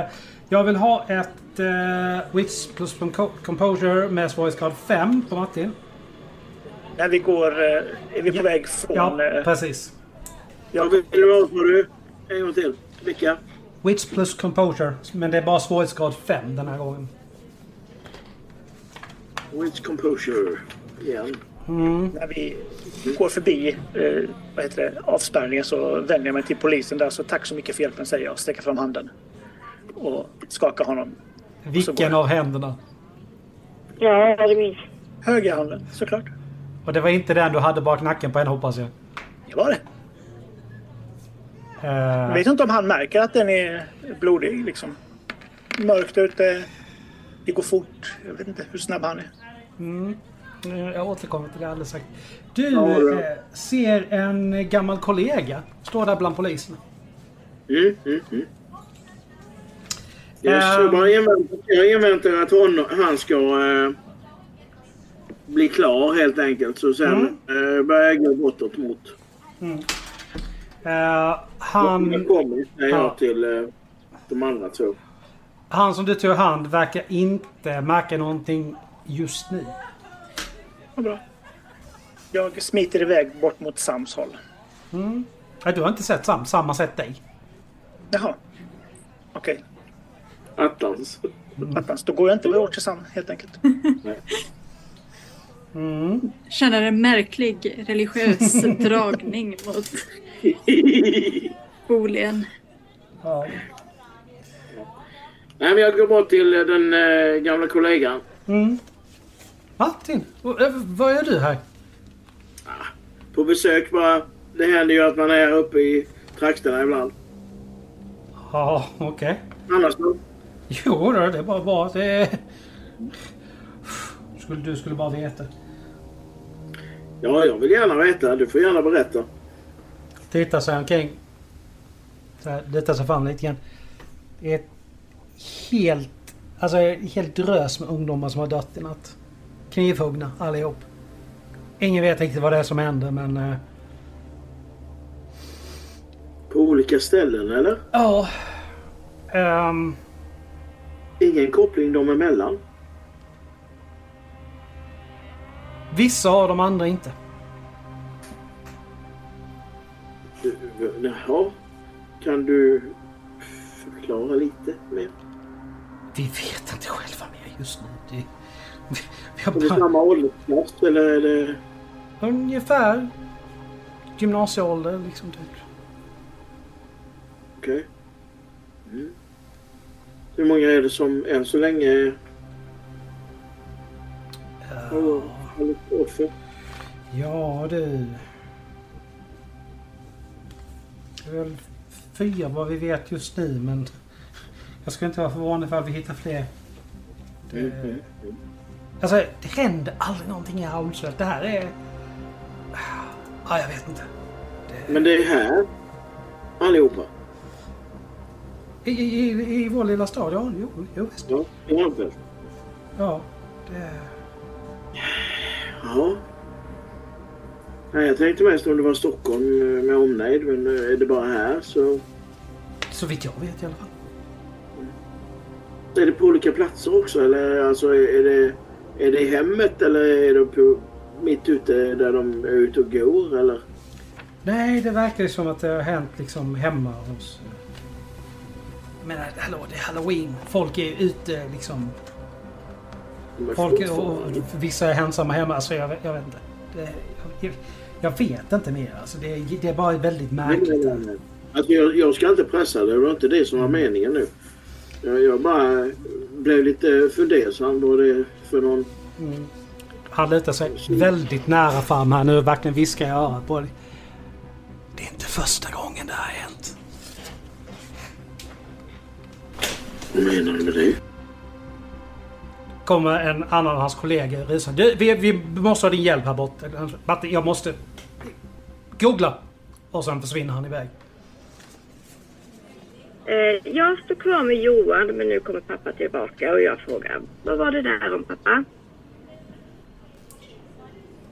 jag vill ha ett eh, Wits plus compo- Composure med svårighetsgrad 5 på Martin. När vi går... eh, Är vi på Ja. väg från... Ja, eh, precis. Vad vill du ha du? En gång till. Vilka? Wits plus Composure. Men det är bara svårighetsgrad 5 den här gången. Witch Composure. Igen. När vi går förbi eh, vad heter det, avspärrningen så vänder jag mig till polisen där. Så tack så mycket för hjälpen säger jag och sträcker fram handen. Och skakar honom. Vilken av händerna? Ja, det minns Högra handen såklart. Och det var inte den du hade bak nacken på en hoppas jag. Det var det. Eh, Jag vet inte om han märker att den är blodig liksom. Mörkt ute. Det går fort. Jag vet inte hur snabb han är. Eh, Jag återkommer till det alldeles strax. Du Ja, eh, ser en gammal kollega stå där bland poliserna. Mm, mm, mm. Yes, Ehm. jag, inväntar, att hon, han ska eh, bli klar helt enkelt. Så sen eh, börjar jag gå bortåt mot... Eh, han, Jag kommer jag till eh, de andra två. han som du tog hand verkar inte märka någonting just nu. Vad bra. Jag smiter iväg bort mot Sams håll. Nej, du har inte sett Sam. Sam har sett dig. Jaha. Okej. Attans. Attans, då går jag inte bort till Sam helt enkelt. (laughs) Känner en märklig religiös (laughs) dragning mot Bolien. Ja. Nej, men jag går bort till eh, den eh, gamla kollegan. Martin, vad gör du här? På besök bara. Det händer ju att man är uppe i trakterna ibland. Ja, okej. Annars då? Jo, då, det är bara bra. Det. Skulle, du skulle bara veta. Ja, jag vill gärna veta. Du får gärna berätta. Tittar sig omkring. Lutar sig fram lite grann. Det är ett helt... Alltså helt drös med ungdomar som har dött i natt. Knivhuggna allihop. Ingen vet riktigt vad det är som händer men... eh, På olika ställen, eller? Ja. ehm, Ingen koppling dem emellan? vissa av de andra inte. Jaha. Kan du förklara lite mer? Vi vet inte själva mer just nu. Det, Är det bara, samma åldersklass eller är det... ungefär gymnasieålder liksom. Typ. Okej. Mm. Hur många är det som än så länge har fallit offer? Ja du. Det är väl fyra vad vi vet just nu men jag skulle inte vara förvånad ifall vi hittar fler. Det, Mm, mm, mm. Alltså det händer aldrig någonting i Haulsveld. Det här är... Ja, jag vet inte. Men det är här allihopa? I, i, i, vår lilla stad, ja. Jo, jo visst. Ja, i Malmfält? Ja. Det, Ja. Nej, jag tänkte mest om det var Stockholm eh, med omnejd, men eh, är det bara här så... så vitt jag vet i alla fall. Är det på olika platser också eller alltså är det, är det i hemmet eller är det på, mitt ute där de är ute och går eller? Nej, det verkar ju som att det har hänt liksom hemma hos... Men hallå, det är halloween. Folk är ute liksom. De är Folk är, och, vissa är ensamma hemma. Alltså jag, jag vet inte. Det, jag, jag vet inte mer. Alltså det, är- det är bara väldigt Nej, nej, märkligt. nej, nej. Alltså jag, jag ska inte pressa det, det var inte det som var meningen nu. Jag, jag bara blev lite fundersam vad det för någon... Han lutar sig väldigt nära fram här nu och verkligen viskar i örat på dig. Det är inte första gången det här har hänt. Vad menar du med det? Kommer en annan av hans kollegor rusande. Du, vi, vi måste ha din hjälp här borta. Martin, jag måste... Googla! Och sen försvinner han iväg. Eh, jag står kvar med Johan men nu kommer pappa tillbaka och jag frågar vad var det där om pappa?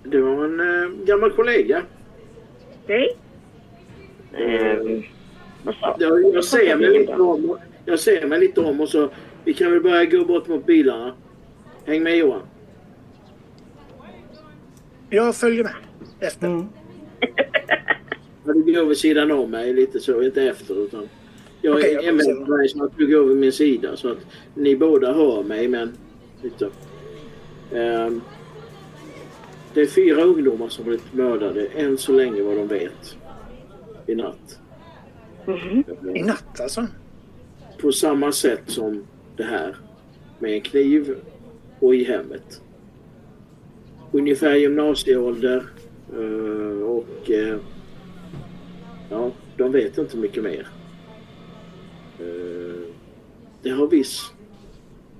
Det var en eh, gammal kollega. Okej. Ehm, vad sa Jag, jag, ser mig lite om, jag ser mig lite om och så... Vi kan väl börja gå bort mot bilarna. Häng med Johan. Jag följer med efter. Mm. Du går vid sidan om mig lite så, inte efter utan... Jag Okej, är dig så att du går vid min sida så att ni båda hör mig men... Lite. Ehm, det är fyra ungdomar som blivit mördade än så länge vad de vet. I natt. Mhm. I natt alltså? På samma sätt som det här. Med en kniv och i hemmet. Ungefär gymnasieålder. eh, Och eh, ja, de vet inte mycket mer. Eh, Det har visst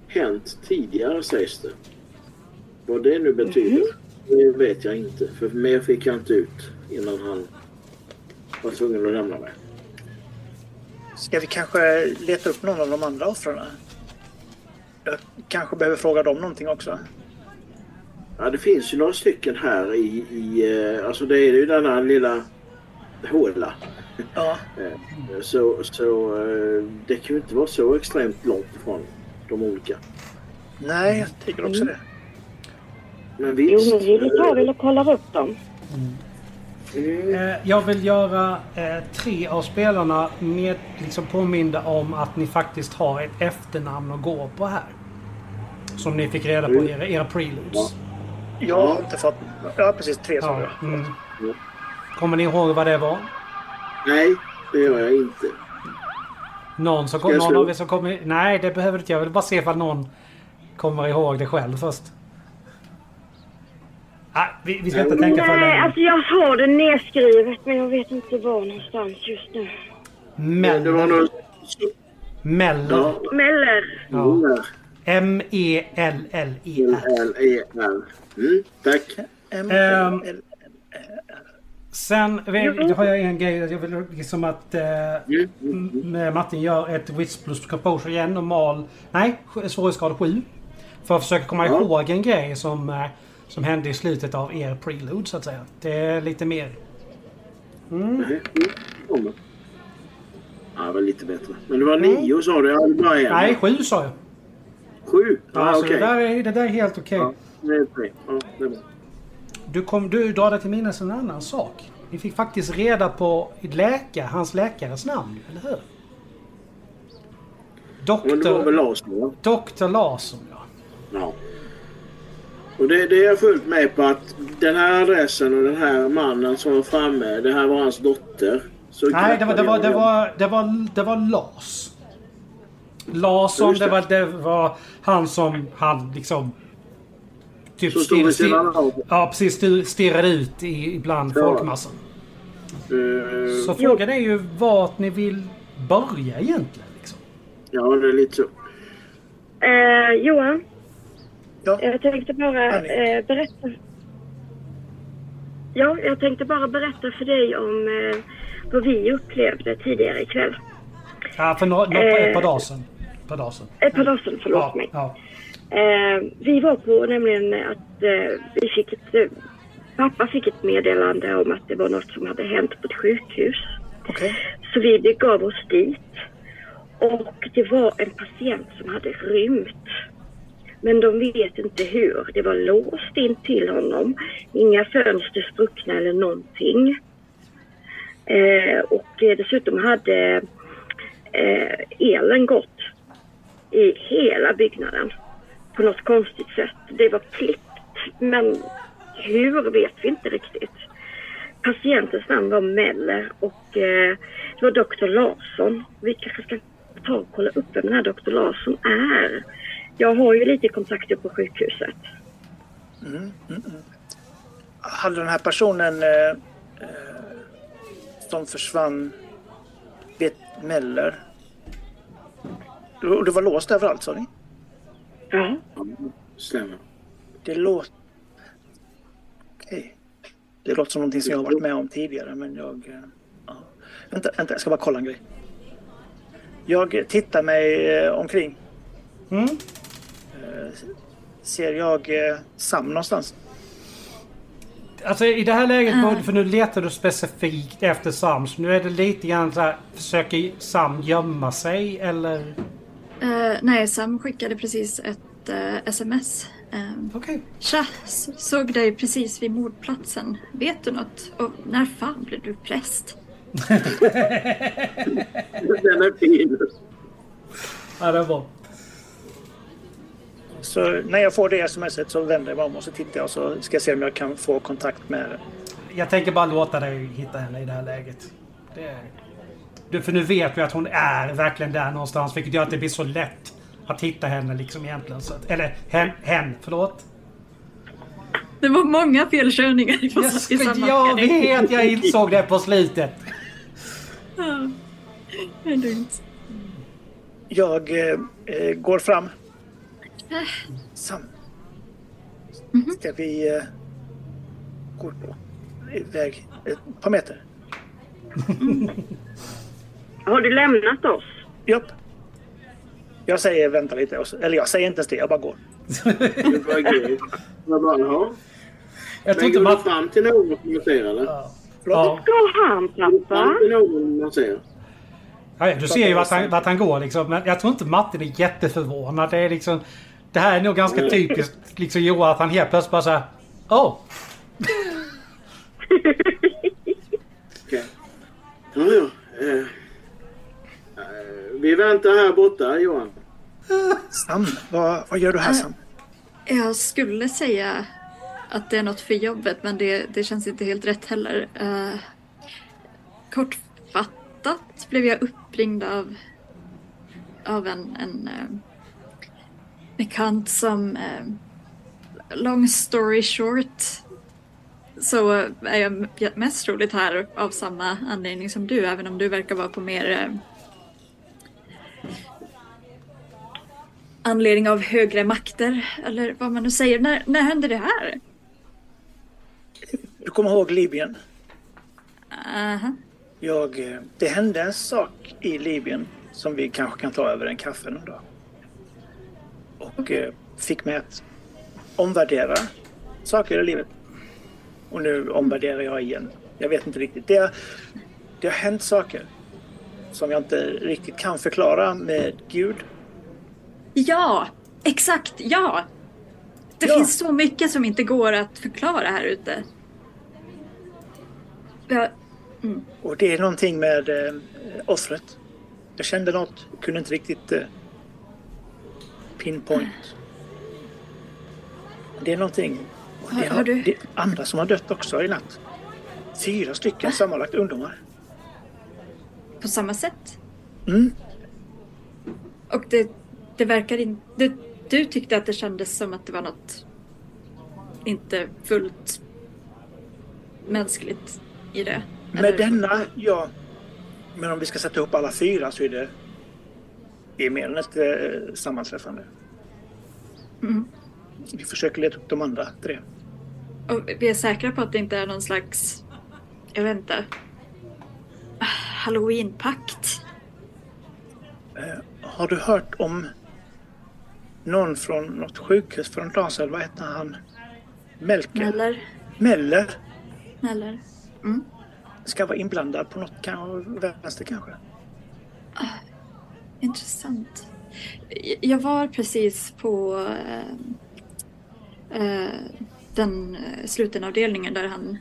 hänt tidigare sägs det. Vad det nu betyder, det vet jag inte. För mer fick jag inte ut innan han var tvungen att lämna mig. Ska vi kanske leta upp någon av de andra offren? Jag kanske behöver fråga dem någonting också. Ja, det finns ju några stycken här i, i eh, alltså det är ju denna lilla håla. Ja, Eh, Så, så eh, det kan ju inte vara så extremt långt ifrån de olika. nej, jag tycker också det. Men Jo, visst. men vi tar väl och kollar upp dem. Mm, Eh, Jag vill göra tre av spelarna med, liksom påminda om att ni faktiskt har ett efternamn att gå på här. Som ni fick reda på i era, era preludes. Jag har inte fått... Ja, precis. Tre sa Ja. jag. Mm. Kommer ni ihåg vad det var? Nej, det gör jag inte. Någon, som Ska kom, jag någon slå? av er som kommer... Nej, det behöver inte jag. Vill bara se ifall någon kommer ihåg det själv först. Ah, vi, vi ska inte tänka för Nej, länge. alltså jag har det nedskrivet men jag vet inte var någonstans just nu. Det var Meller. något... Meller. Ja, Meller. Ja. ja. M-E-L-L-E-R. L-E-R. Mm, tack. M Ehm. Sen vill, har jag en grej. Jag vill liksom att eh, Martin gör ett Wits plus Composure igen. Normal... Nej, sj- svårighetsgrad 7. För att försöka komma Ja. ihåg en grej som, eh, som hände i slutet av er prelude så att säga. Det är lite mer... mm. Ja, det var lite bättre. Men det var nio sa du? En. Nej, 7 sa jag. Sju? Ja, så okej. det, där är, det där är helt okej. Ja, det är tre. Ja, det är bra. Du, kom, du drar dig till minnes en annan sak. Ni fick faktiskt reda på läkare, hans läkares namn, eller hur? Doktor, Larsson? Doktor Larsson, ja. Ja. Och det, det är jag fullt med på att den här adressen och den här mannen som var framme, det här var hans dotter. Så Nej, det var, det var, det var, det var, det var Lars. Larsson, det. var, det var han som han liksom... Typ Som stod vid sidan av. Ja, precis. Stirrade ut i, ibland Ja. folkmassan. Eh, Så frågan är ju vart ni vill börja egentligen. Liksom. ja, det är lite så. Eh, Johan, Ja, jag tänkte bara eh, berätta. Ja, jag tänkte bara berätta för dig om vad vi upplevde tidigare ikväll. Ja, för dagar sedan. Ett par dagar sedan. Ett par dagar sedan, förlåt Ja, mig. ja. Eh, vi var på nämligen att eh, vi fick ett... Eh, pappa fick ett meddelande om att det var något som hade hänt på ett sjukhus. okej. Så vi begav oss dit. Och det var en patient som hade rymt. Men de vet inte hur. Det var låst in till honom. Inga fönster spruckna eller någonting. Eh, och eh, dessutom hade eh, elen gått i hela byggnaden på något konstigt sätt. Det var klippt men hur vet vi inte riktigt. Patientens namn var Meller och eh, det var doktor Larsson. Vi kanske ska ta och kolla upp vem den här doktor Larsson är. Jag har ju lite kontakter på sjukhuset. Mm, mm, mm. Hade den här personen eh, eh, som försvann vet Meller? Och det var låst överallt sa ni? Ja. Ja, stämmer. Det låter... Okej. Det låter som någonting som jag har varit med om tidigare men jag... eh, Ja. Vänta, vänta, jag ska bara kolla en grej. Jag tittar mig eh, omkring. Mm. Ser jag eh, Sam någonstans? Alltså i det här läget, Ja. för nu letar du specifikt efter Sam. Så nu är det lite grann så här, försöker Sam gömma sig eller? Eh, nej, Sam skickade precis ett eh, sms. Um, Okej. Tja, s- såg dig precis vid mordplatsen. Vet du något? Och när fan blev du präst? Den är fin. Ja, det var. Så när jag får det smset så vänder jag mig om och så tittar jag och så ska jag se om jag kan få kontakt med... Jag tänker bara låta dig hitta henne i det här läget. Det är... för nu vet vi att hon är verkligen där någonstans. Vilket gör att det blir så lätt att hitta henne liksom egentligen. Så att, eller hen, hen, förlåt. Det var många felkörningar i, Jag, ska, samma jag vet, jag insåg det på slutet. Ja, det är lugnt. Jag eh, eh, går fram. Sam. Ska vi eh, gå på iväg ett par meter? (laughs) Har du lämnat oss? Japp. Jag säger vänta lite. och så- Eller jag säger inte ens det, jag bara går. Jag (laughs) bara, ja. Jag tror inte Matt... fram till någon man ser eller? Ja. Ja. Han du pappa. man ser? Ja, ja, du ser ju vart han, vart han går liksom. Men jag tror inte Martin är jätteförvånad. Det är liksom... Det här är nog ganska typiskt liksom Johan att han helt plötsligt bara såhär... Åh! Okej. Ja, ja. Eh, eh, vi väntar här borta, Johan. Sam, vad, vad gör du här Sam? Jag skulle säga att det är något för jobbet men det, det känns inte helt rätt heller. Uh, kortfattat blev jag uppringd av, av en, en uh, bekant som uh, long story short så är jag mest troligt här av samma anledning som du även om du verkar vara på mer anledning av högre makter eller vad man nu säger. När, när hände det här? Du kommer ihåg Libyen? Aha. Jag, eh, det hände en sak i Libyen som vi kanske kan ta över en kaffe någon dag. Och eh, fick mig att omvärdera saker i livet. Och nu omvärderar jag igen. Jag vet inte riktigt. Det, det har hänt saker som jag inte riktigt kan förklara med Gud. Ja, exakt, ja! Det Ja. finns så mycket som inte går att förklara här ute. Ja, Och det är någonting med eh, offret. Jag kände något, kunde inte riktigt eh, pinpoint. Det är någonting. Och det, Har- har, du- det är andra som har dött också i natt. Fyra stycken sammanlagt ungdomar. på samma sätt. Mm. Och det, det verkar inte... Du tyckte att det kändes som att det var något inte fullt mänskligt i det. Med eller? denna, ja. Men om vi ska sätta ihop alla fyra så är det, det är mer än ett eh, sammanträffande. Mm. Vi försöker leta upp de andra tre. Och vi är säkra på att det inte är någon slags, jag vet inte, halloweenpakt. Har du hört om någon från något sjukhus för en dag sedan? Vad hette han? Melker? Eller, Meller? eller. Ska vara inblandad på något kanske, vänster kanske? Intressant. Jag var precis på eh, eh, den eh, slutenavdelningen där han,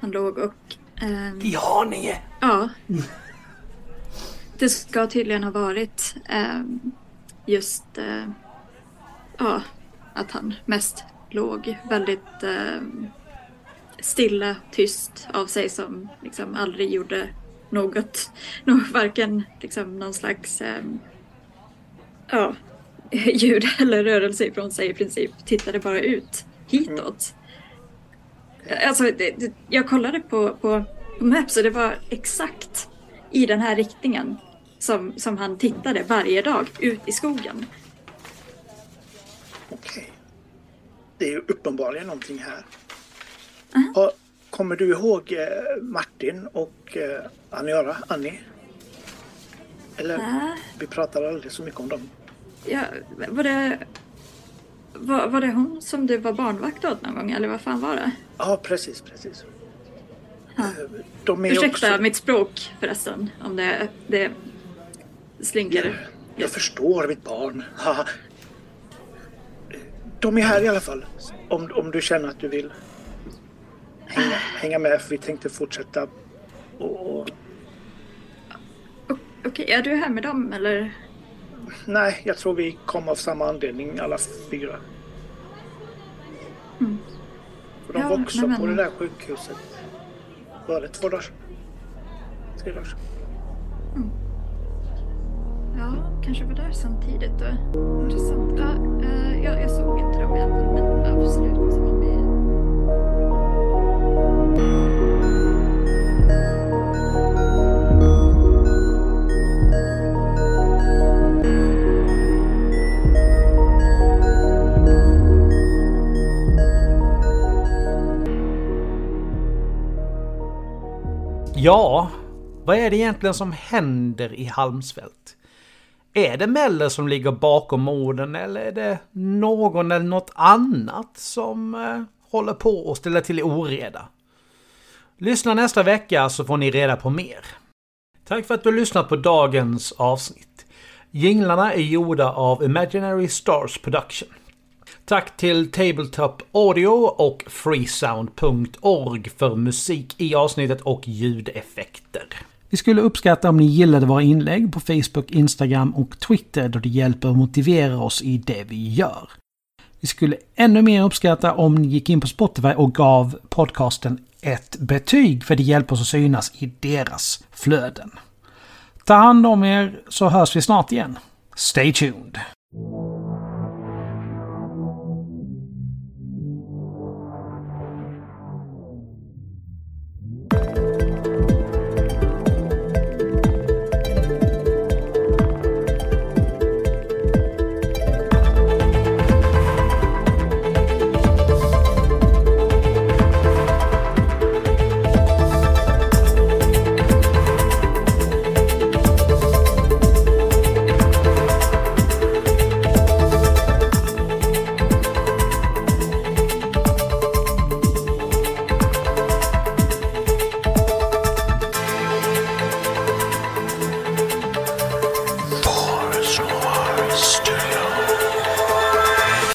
han låg och eh, I Haninge! Ja. Det ska tydligen ha varit ehm, just ja, att han mest låg väldigt ehm, stilla, tyst av sig som liksom aldrig gjorde något, (laughs) nå- varken liksom någon slags ehm, ja, (laughs) ljud eller rörelse ifrån sig i princip. Tittade bara ut hitåt. Alltså, det, det, jag kollade på, på, på Maps och det var exakt i den här riktningen som, som han tittade varje dag ut i skogen. Okej. Det är ju uppenbarligen någonting här. Har, kommer du ihåg eh, Martin och eh, Aniara, Annie? Eller? Äh, Vi pratar aldrig så mycket om dem. ja, var, det, var, var det hon som du var barnvakt åt någon gång eller vad fan var det? Ja, precis, precis. Ja. Eh, De Ursäkta också... mitt språk förresten, om det, det slinker. Jag förstår mitt barn. De är här i alla fall. Om, om du känner att du vill hänga, hänga med. För vi tänkte fortsätta. Och, Okej, är du här med dem eller? nej, jag tror vi kom av samma anledning alla fyra. För de Ja, var också nej, på men- det där sjukhuset. Var det två dagar? Tre dagar sedan? Ja, kanske var där samtidigt då. Intressant. Ja, eh, jag, jag såg inte dem egentligen men absolut. Om vi... Ja, vad är det egentligen som händer i Halmsfält? Är det Meller som ligger bakom morden eller är det någon eller något annat som eh, håller på och ställer till oreda? Lyssna nästa vecka så får ni reda på mer. Tack för att du har lyssnat på dagens avsnitt. Jinglarna är gjorda av Imaginary Stars Production. Tack till Tabletop Audio och freesound.org för musik i avsnittet och ljudeffekter. Vi skulle uppskatta om ni gillade våra inlägg på Facebook, Instagram och Twitter då det hjälper att motivera oss i det vi gör. Vi skulle ännu mer uppskatta om ni gick in på Spotify och gav podcasten ett betyg för det hjälper oss att synas i deras flöden. Ta hand om er så hörs vi snart igen. Stay tuned!